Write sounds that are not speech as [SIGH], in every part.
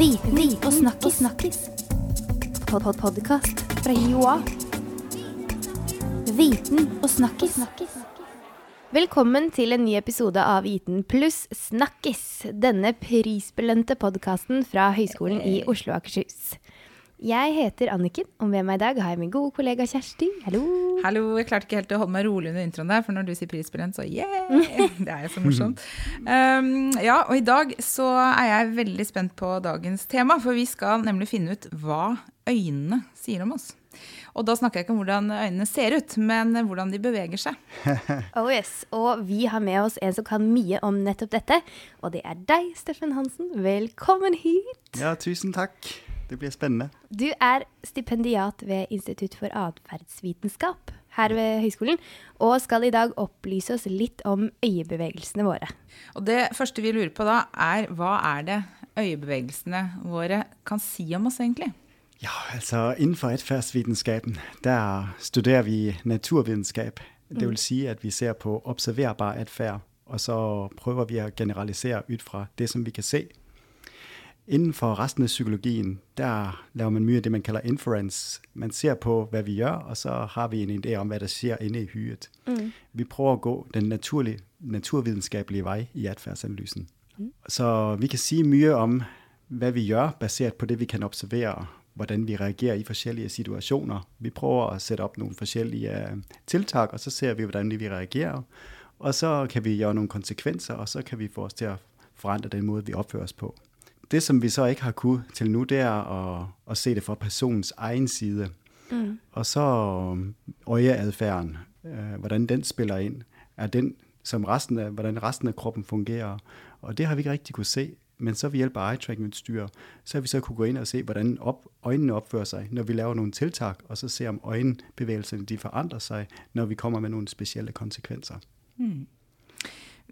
Viten og snakkis. snakkis. Pod -pod Podkast fra Joa. Viten og snakkis. Velkommen til en ny episode av Viten pluss snakkis. Denne prisbelønte podkasten fra Høgskolen i Oslo og Akershus. Jeg heter Anniken, og med meg i dag har jeg min gode kollega Kjersti. Hallo. Hallo, jeg klarte ikke helt å holde meg rolig under introen der, for når du sier prisbelønt, så yeah! [LAUGHS] Det er jo så morsomt. Um, ja, og i dag så er jeg veldig spent på dagens tema, for vi skal nemlig finne ut hva øynene sier om oss. Og da snakker jeg ikke om hvordan øynene ser ut, men hvordan de beveger seg. [LAUGHS] Oh yes, Og vi har med oss en som kan mye om nettopp dette. Og det er deg, Steffen Hansen. Velkommen hit. Ja, tusen takk. Det blir spennende. Du er stipendiat ved Institutt for atferdsvitenskap her ved høyskolen, og skal i dag opplyse oss litt om øyebevegelsene våre. Og Det første vi lurer på da, er hva er det øyebevegelsene våre kan si om oss, egentlig? Ja, altså Innenfor atferdsvitenskapen der studerer vi naturvitenskap. Det vil si at vi ser på observerbar atferd, og så prøver vi å generalisere ut fra det som vi kan se. Inden for resten af psykologien, der laver man mye af det, man kalder inference. Man ser på, hvad vi gør, og så har vi en idé om, hvad der sker inde i hyret. Mm. Vi prøver at gå den naturlige, naturvidenskabelige vej i adfærdsanalysen. Mm. Så vi kan sige mye om, hvad vi gør, baseret på det, vi kan observere, hvordan vi reagerer i forskellige situationer. Vi prøver at sætte op nogle forskellige øh, tiltag, og så ser vi, hvordan vi reagerer. Og så kan vi gøre nogle konsekvenser, og så kan vi få os til at forandre den måde, vi opfører os på det, som vi så ikke har kunnet til nu, det er at, at se det fra personens egen side. Mm. Og så øhm, øjeadfærden, øh, hvordan den spiller ind, er den, som resten af, hvordan resten af kroppen fungerer. Og det har vi ikke rigtig kunne se. Men så ved hjælp af eye-tracking-udstyr, så har vi så kunne gå ind og se, hvordan op, øjnene opfører sig, når vi laver nogle tiltag, og så se om øjenbevægelserne de forandrer sig, når vi kommer med nogle specielle konsekvenser. Mm.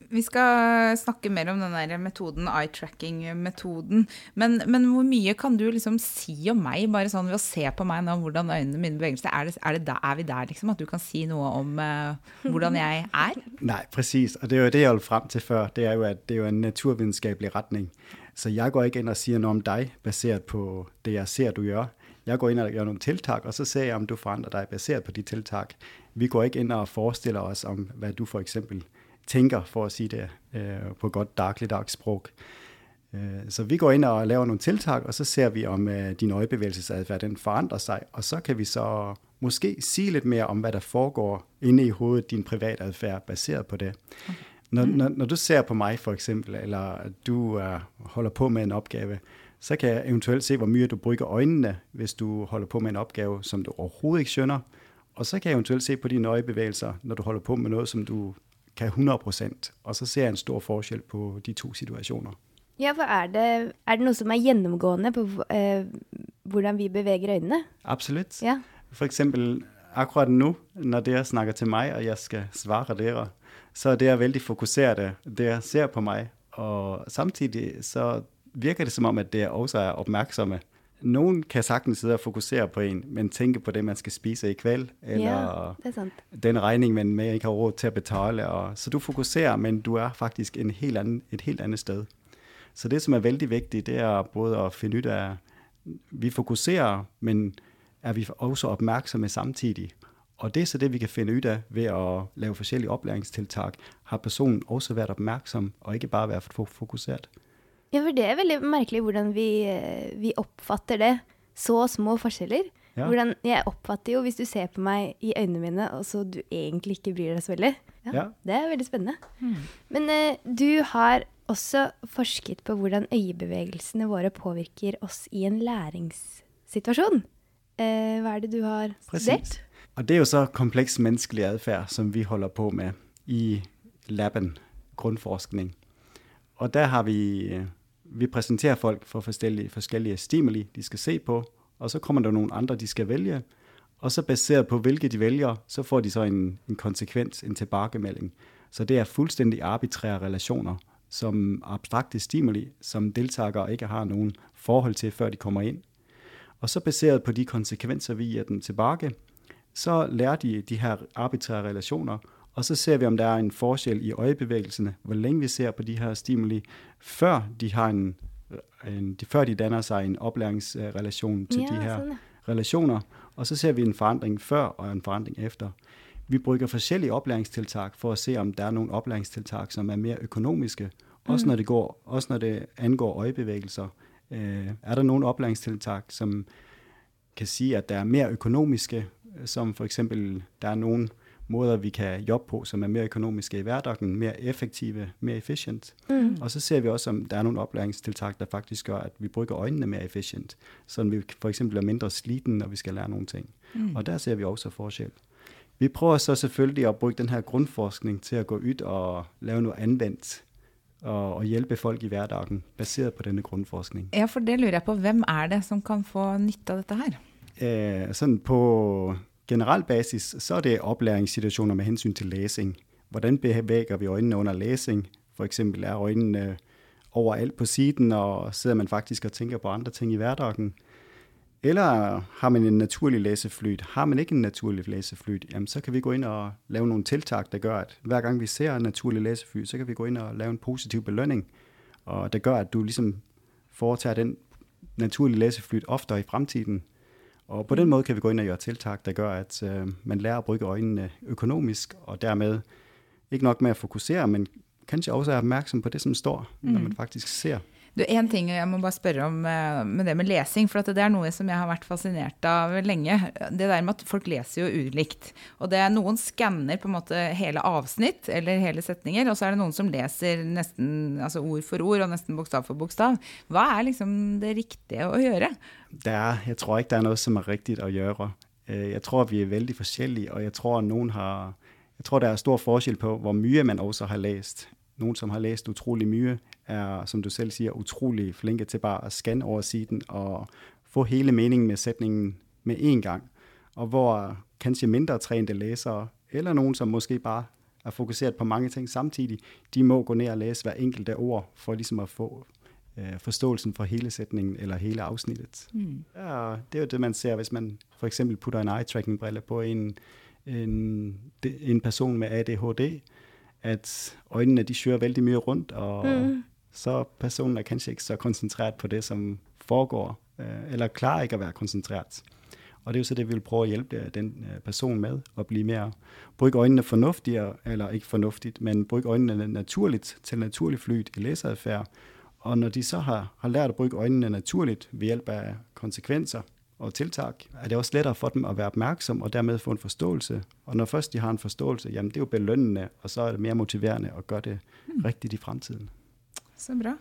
Vi skal snakke mer om den der metoden, eye-tracking-metoden. Men, men, hvor mye kan du liksom si om meg, bare sånn ved å se på meg nå, hvordan øynene mine beveger seg? Er, det, er, det da, er, vi der, liksom? At du kan si noe om uh, hvordan jeg er? [LAUGHS] Nej, presis. Og det er jo det, jeg holdt frem til før. Det er jo, at det er jo en naturvitenskapelig retning. Så jeg går ikke inn og sier noe om dig, basert på det, jeg ser, du gjør. Jeg går ind og gør nogle tiltag, og så ser jeg, om du forandrer dig baseret på de tiltag. Vi går ikke ind og forestiller os om, hvad du for eksempel tænker, for at sige det øh, på godt dagligdags sprog. Øh, så vi går ind og laver nogle tiltag, og så ser vi, om øh, din øjebevægelsesadfærd den forandrer sig, og så kan vi så måske sige lidt mere om, hvad der foregår inde i hovedet, din private adfærd, baseret på det. Okay. Når, når, når du ser på mig for eksempel, eller du uh, holder på med en opgave, så kan jeg eventuelt se, hvor mye du bruger øjnene, hvis du holder på med en opgave, som du overhovedet ikke skønner. Og så kan jeg eventuelt se på dine øjebevægelser, når du holder på med noget, som du kan 100 procent. Og så ser jeg en stor forskel på de to situationer. Ja, for er det, er det noe som er gjennomgående på eh, hvordan vi beveger øynene? Absolutt. Ja. For eksempel akkurat nå, når dere snakker til meg, og jeg skal svare dere, så er dere veldig fokuserte. Dere ser på meg, og samtidig så virker det som om, at dere også er oppmerksomme nogen kan sagtens sidde og fokusere på en, men tænke på det, man skal spise i kveld, eller ja, den regning, man med ikke har råd til at betale. Og, så du fokuserer, men du er faktisk en helt anden, et helt andet sted. Så det, som er vældig vigtigt, det er både at finde ud af, vi fokuserer, men er vi også opmærksomme samtidig. Og det er så det, vi kan finde ud af ved at lave forskellige oplæringstiltag. Har personen også været opmærksom, og ikke bare været fokuseret. Ja, for det er veldig merkelig hvordan vi, eh, vi oppfatter det. Så små forskjeller. Ja. Hvordan, jeg oppfatter jo, hvis du ser på meg i øynene mine, og så du egentlig ikke bryr deg så veldig. Ja, ja. Det er veldig spennende. Mm. Men eh, du har også forsket på hvordan øyebevegelsene våre påvirker oss i en læringssituasjon. Eh, hva er det du har studert? Og det er jo så kompleks menneskelig adfærd, som vi holder på med i laben, grundforskning. Og der har vi vi præsenterer folk for forskellige, forskellige stimuli, de skal se på, og så kommer der nogle andre, de skal vælge, og så baseret på, hvilke de vælger, så får de så en, en konsekvens, en tilbagemelding. Så det er fuldstændig arbitrære relationer, som abstrakte stimuli, som deltagere ikke har nogen forhold til, før de kommer ind. Og så baseret på de konsekvenser, vi giver dem tilbage, så lærer de de her arbitrære relationer, og så ser vi, om der er en forskel i øjebevægelserne, hvor længe vi ser på de her stimuli, før de har en en, de, før de danner sig en oplæringsrelation til ja, de her sådan. relationer, og så ser vi en forandring før og en forandring efter. Vi bruger forskellige oplæringstiltag for at se, om der er nogle oplæringstiltag, som er mere økonomiske, også mm. når det går, også når det angår øjebevægelser. Øh, er der nogle oplæringstiltag, som kan sige, at der er mere økonomiske, som for eksempel, der er nogle måder, vi kan jobbe på, som er mere økonomiske i hverdagen, mere effektive, mere efficient. Mm. Og så ser vi også, om der er nogle oplæringstiltag, der faktisk gør, at vi bruger øjnene mere efficient, så vi for eksempel er mindre sliten, når vi skal lære nogle ting. Mm. Og der ser vi også forskel. Vi prøver så selvfølgelig at bruge den her grundforskning til at gå ud og lave noget anvendt og, og hjælpe folk i hverdagen, baseret på denne grundforskning. Ja, for det lurer jeg på. Hvem er det, som kan få nytte af dette her? Eh, sådan på generel basis, så er det oplæringssituationer med hensyn til læsning. Hvordan bevæger vi øjnene under læsning? For eksempel er øjnene øh, overalt på siden, og sidder man faktisk og tænker på andre ting i hverdagen. Eller har man en naturlig læseflyt? Har man ikke en naturlig læseflyt, jamen så kan vi gå ind og lave nogle tiltag, der gør, at hver gang vi ser en naturlig læseflyt, så kan vi gå ind og lave en positiv belønning, og det gør, at du ligesom foretager den naturlige læseflyt oftere i fremtiden. Og på den måde kan vi gå ind og gøre tiltag, der gør, at øh, man lærer at bruge øjnene økonomisk, og dermed ikke nok med at fokusere, men kanskje også er opmærksom på det, som står, mm. når man faktisk ser. Du, en ting jeg må bare spørre om eh, med det med lesing, for det er noe som jeg har vært fascinert av lenge. Det der med at folk leser jo ulikt. Og det er noen skanner på en måte hele avsnitt eller hele setninger, og så er det noen som leser nesten altså ord for ord og nesten bokstav for bokstav. Hva er liksom det riktige å gjøre? Det er, jeg tror ikke det er noe som er riktig å gjøre. Eh, jeg tror vi er veldig forskjellige, og jeg tror noen har jeg tror, der er stor forskjell på, hvor mye man også har lest. Noen som har lest utrolig mye, er, som du selv siger, utrolig flinke til bare at scanne over siden og få hele meningen med sætningen med én gang. Og hvor kanskje mindre trænede læsere, eller nogen, som måske bare er fokuseret på mange ting samtidig, de må gå ned og læse hver enkelte ord, for ligesom at få øh, forståelsen for hele sætningen eller hele afsnittet. Mm. Ja, det er jo det, man ser, hvis man for eksempel putter en eye-tracking-brille på en, en, en person med ADHD, at øjnene de søger vældig mye rundt, og mm så personen er kanskje ikke så koncentreret på det, som foregår, øh, eller klarer ikke at være koncentreret. Og det er jo så det, vi vil prøve at hjælpe den øh, person med, at blive mere, bruge øjnene fornuftigere, eller ikke fornuftigt, men bruge øjnene naturligt til naturlig flyt i læseadfærd. Og når de så har, har lært at bruge øjnene naturligt ved hjælp af konsekvenser og tiltag, er det også lettere for dem at være opmærksom og dermed få en forståelse. Og når først de har en forståelse, jamen det er jo belønnende, og så er det mere motiverende at gøre det mm. rigtigt i fremtiden. Så bra.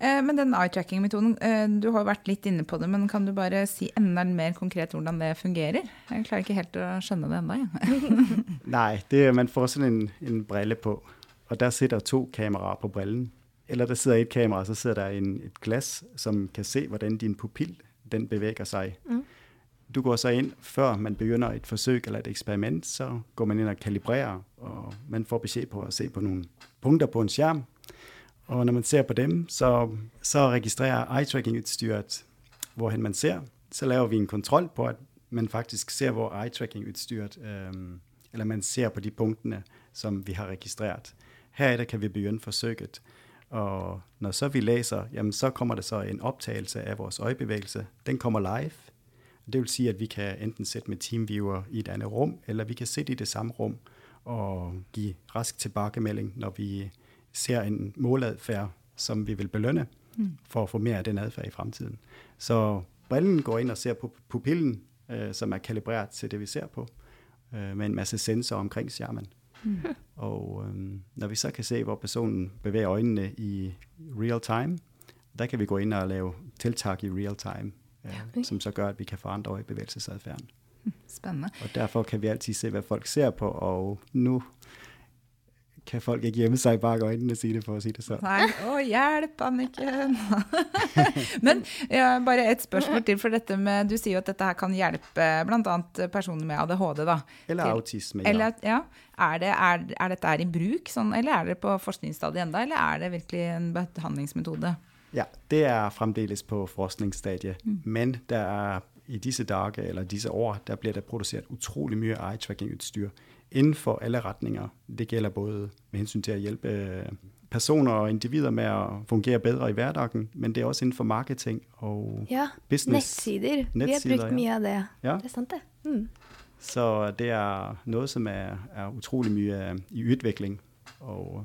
Eh, men den eye-tracking-metoden, eh, du har jo vært litt inne på det, men kan du bare si enda mer konkret hvordan det fungerer? Jeg klarer ikke helt å skjønne det ennå. Ja. [LAUGHS] Nei, det, man får sådan en, en brille på, og der sitter to kameraer på brillen. Eller der sidder et kamera, så sidder der en, et glas, som kan se, hvordan din pupill den bevæger sig. Mm. Du går så ind, før man begynder et forsøg eller et eksperiment, så går man ind og kalibrerer, og man får besked på at se på nogle punkter på en skærm, og når man ser på dem, så, så registrerer eye-tracking-udstyret, hvorhen man ser. Så laver vi en kontrol på, at man faktisk ser, hvor eye-tracking-udstyret, øhm, eller man ser på de punktene, som vi har registreret. Herefter kan vi begynde forsøget. Og når så vi læser, jamen så kommer der så en optagelse af vores øjebevægelse. Den kommer live. Det vil sige, at vi kan enten sætte med TeamViewer i et andet rum, eller vi kan sætte i det samme rum og give rask tilbagemelding, når vi ser en måladfærd, som vi vil belønne, mm. for at få mere af den adfærd i fremtiden. Så brillen går ind og ser på pupillen, øh, som er kalibreret til det, vi ser på, øh, med en masse sensorer omkring skærmen. Mm. [LAUGHS] Og øh, når vi så kan se, hvor personen bevæger øjnene i real time, der kan vi gå ind og lave tiltag i real time, øh, okay. som så gør, at vi kan forandre bevægelsesadfærden. Spændende. Og derfor kan vi altid se, hvad folk ser på, og nu kan folk ikke gjemme sig bak øjnene og sige det, for at sige det så. Nej, å hjelp, Anniken. [LAUGHS] Men ja, bare et spørsmål til, for dette med, du sier jo at dette her kan hjelpe annet personer med ADHD da. Eller til, autisme, ja. Eller, ja. Er, det, er, er dette her i bruk, sånn, eller er det på forskningsstadiet enda, eller er det virkelig en behandlingsmetode? Ja, det er fremdeles på forskningsstadiet, mm. men der er i disse dage eller disse år, der bliver der produceret utrolig mye eye-tracking-udstyr inden for alle retninger. Det gælder både med hensyn til at hjælpe øh, personer og individer med at fungere bedre i hverdagen, men det er også inden for marketing og ja, business. Nettsider. nettsider. Vi har brugt mye av det. Ja. Det er sant, det. Mm. Så det er noget, som er, er utrolig mye i udvikling, og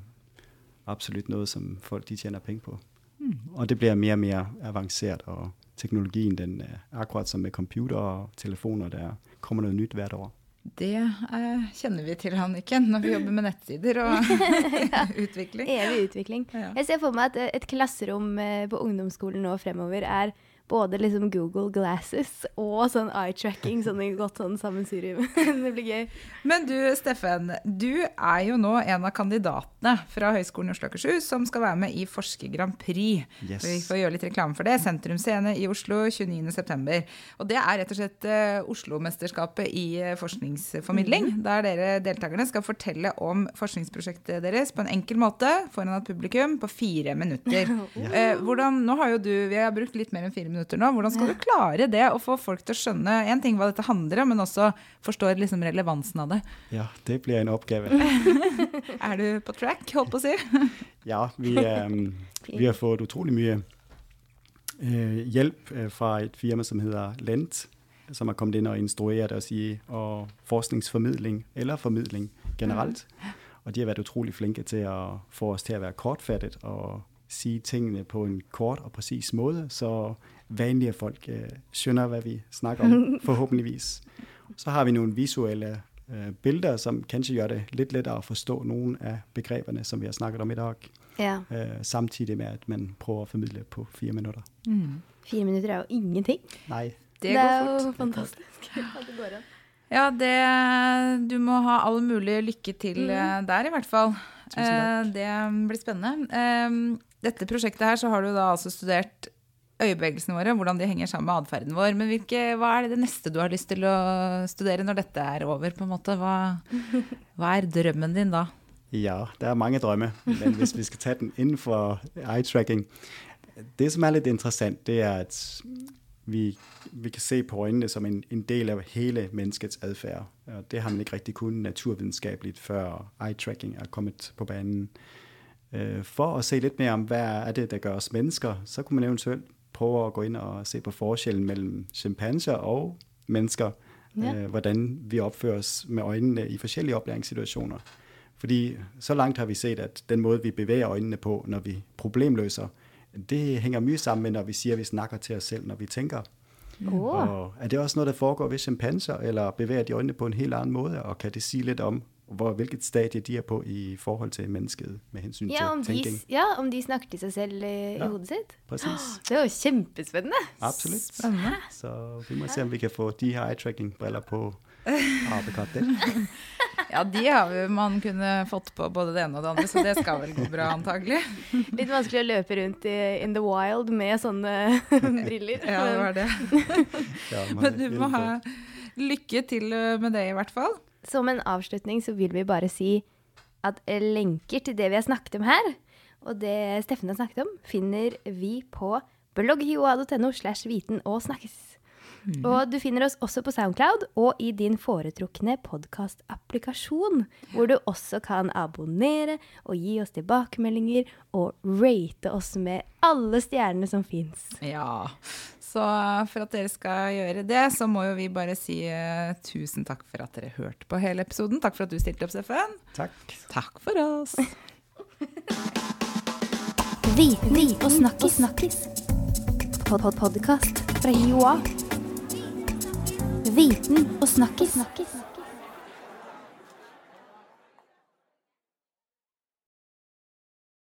absolut noget, som folk de tjener penge på. Mm. Og det bliver mere og mere avanceret, og teknologien den er akkurat som med computer og telefoner, der kommer noget nyt hvert år. Det eh, kjenner vi til, Hanniken, når vi jobber med nettsider og [LAUGHS] ja, [LAUGHS] utvikling. Evig utvikling. Ja. Jeg ser for meg at et klasserom eh, på ungdomsskolen nå fremover er både liksom Google Glasses og sånn eye-tracking, sånn i godt sånn sammensurium. [LAUGHS] det blir gøy. Men du Steffen, du er jo nå en av kandidatene fra Høgskolen i Oslo og Akershus som skal være med i Forsker Grand Prix. Yes. Vi får gjøre litt reklame for det. Sentrum Scene i Oslo 29.9. Og det er rett og slett uh, Oslo-mesterskapet i uh, forskningsformidling. Mm. Der dere deltakerne skal fortelle om forskningsprosjektet deres på en enkel måte foran et publikum på fire minutter. uh, [LAUGHS] hvordan, nå har jo du, Vi har brukt litt mer enn fire minutter minutter nå. Hvordan skal du klare det, å få folk til å skjønne en ting hva dette handler om, men også forstår liksom relevansen av det? Ja, det blir en oppgave. [LAUGHS] er du på track, holdt på å si? [LAUGHS] ja, vi, um, vi, har fått utrolig mye uh, hjelp uh, fra et firma som heter Lent, som har kommet inn og instrueret oss i og forskningsformidling, eller formidling generelt. Mm. Og de har vært utrolig flinke til å få oss til å være kortfattet og sige tingene på en kort og præcis måde, så vanlige folk øh, skønner, hvad vi snakker om, [LAUGHS] forhåbentligvis. Så har vi nogle visuelle øh, billeder, som kanskje gør det lidt lettere at forstå nogle af begreberne, som vi har snakket om i dag. Ja. Øh, samtidig med, at man prøver at formidle på fire minutter. Mm. Fire minutter er jo ingenting. Nej. Det, det er jo fantastisk at [LAUGHS] det går an. Ja, det, du må ha all mulig lykke til mm. Øh, der, i hvert fall. Eh, det blir spennende. Eh, dette prosjektet her så har du da altså studert øyebevegelsene våre, hvordan de henger sammen med atferden vår. Men hvilke, hva er det neste du har lyst til å studere når dette er over? på en måte? Hva, hva er drømmen din da? Ja, det er mange drømme. Men hvis vi skal ta den innenfor eye-tracking Det som er litt interessant, det er at vi, vi kan se på øynene som en, en del av hele menneskets atferd. Det har man ikke riktig kunnet naturvitenskapelig før eye-tracking er kommet på banen. Øh, for at se lidt mere om, hvad er det, der gør os mennesker, så kunne man eventuelt prøve at gå ind og se på forskellen mellem chimpanser og mennesker, ja. øh, hvordan vi opfører os med øjnene i forskellige oplæringssituationer. Fordi så langt har vi set, at den måde, vi bevæger øjnene på, når vi problemløser, det hænger mye sammen med, når vi siger, at vi snakker til os selv, når vi tænker. Oh. Og er det også noget, der foregår ved chimpanser, eller bevæger de øjnene på en helt anden måde, og kan det sige lidt om, hvor, hvilket stadie de er på i forhold til mennesket med hensyn ja, til. De, ja, om de snakker til seg selv i ja, hodet sitt. Præcis. [GASPS] Det er jo kjempespennende. Absolutt. Spennende. Så vi må se om vi kan få de her eye-tracking-briller på [LAUGHS] apekatter. ja, de har jo man kunne fått på både det ene og det andre, så det skal vel gå bra, antagelig. [LAUGHS] Litt vanskelig å løpe rundt i in the wild med sånne [LAUGHS] briller. ja, det var det. ja, Men du må ha lykke til med det, i hvert fall som en avslutning så vil vi bare si at lenker til det vi har snakket om her, og det Steffen har snakket om, finner vi på blogghiua.no slash viten og snakkes. Mm. Og du finner oss også på Soundcloud og i din foretrukne podkastapplikasjon, hvor du også kan abonnere og gi oss tilbakemeldinger og rate oss med alle stjernene som fins. Ja, så for at dere skal gjøre det, så må jo vi bare si uh, tusen takk for at dere hørte på hele episoden. Takk for at du stilte opp, Steffen. Takk. Takk for oss. [LAUGHS] Viten og snakkis. snakkis. Pod -pod Podkast fra Joa. Viten og snakkis. snakkis.